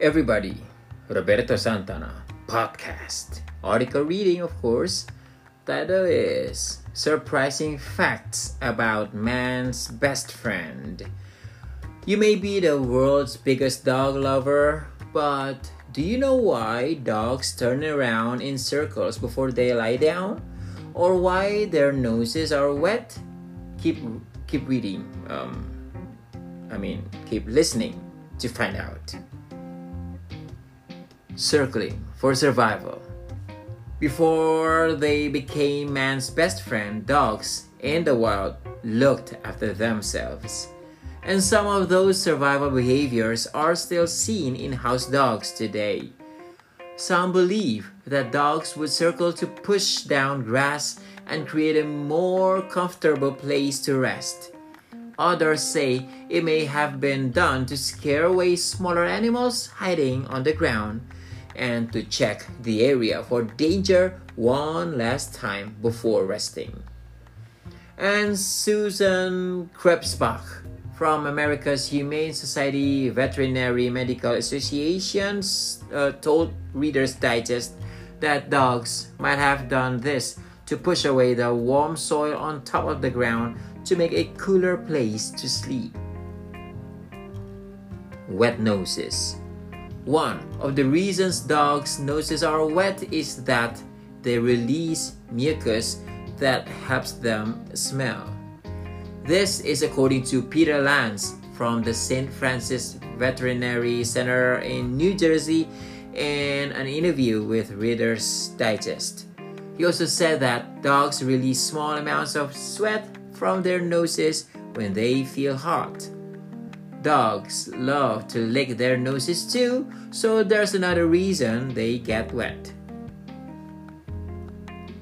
everybody, Roberto Santana podcast. Article reading, of course. Title is Surprising Facts About Man's Best Friend. You may be the world's biggest dog lover, but do you know why dogs turn around in circles before they lie down? Or why their noses are wet? Keep keep reading. Um, I mean, keep listening to find out. Circling for survival. Before they became man's best friend, dogs in the wild looked after themselves. And some of those survival behaviors are still seen in house dogs today. Some believe that dogs would circle to push down grass and create a more comfortable place to rest. Others say it may have been done to scare away smaller animals hiding on the ground and to check the area for danger one last time before resting. And Susan Krebsbach from America's Humane Society Veterinary Medical Association uh, told Reader's Digest that dogs might have done this to push away the warm soil on top of the ground to make a cooler place to sleep. Wet noses. One of the reasons dogs' noses are wet is that they release mucus that helps them smell. This is according to Peter Lance from the St. Francis Veterinary Center in New Jersey in an interview with Reader's Digest. He also said that dogs release small amounts of sweat from their noses when they feel hot. Dogs love to lick their noses too, so there's another reason they get wet.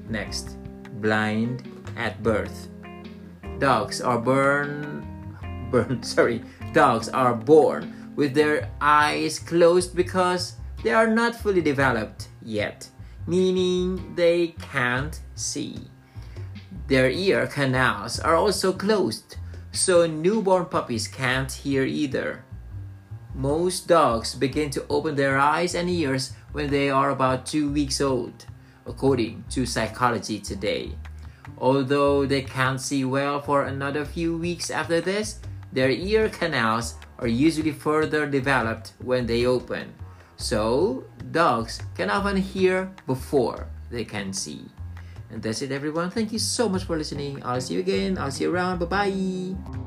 Next, blind at birth. Dogs are born born sorry, dogs are born with their eyes closed because they are not fully developed yet, meaning they can't see. Their ear canals are also closed so newborn puppies can't hear either. Most dogs begin to open their eyes and ears when they are about two weeks old, according to Psychology Today. Although they can't see well for another few weeks after this, their ear canals are usually further developed when they open. So, dogs can often hear before they can see. And that's it, everyone. Thank you so much for listening. I'll see you again. I'll see you around. Bye bye.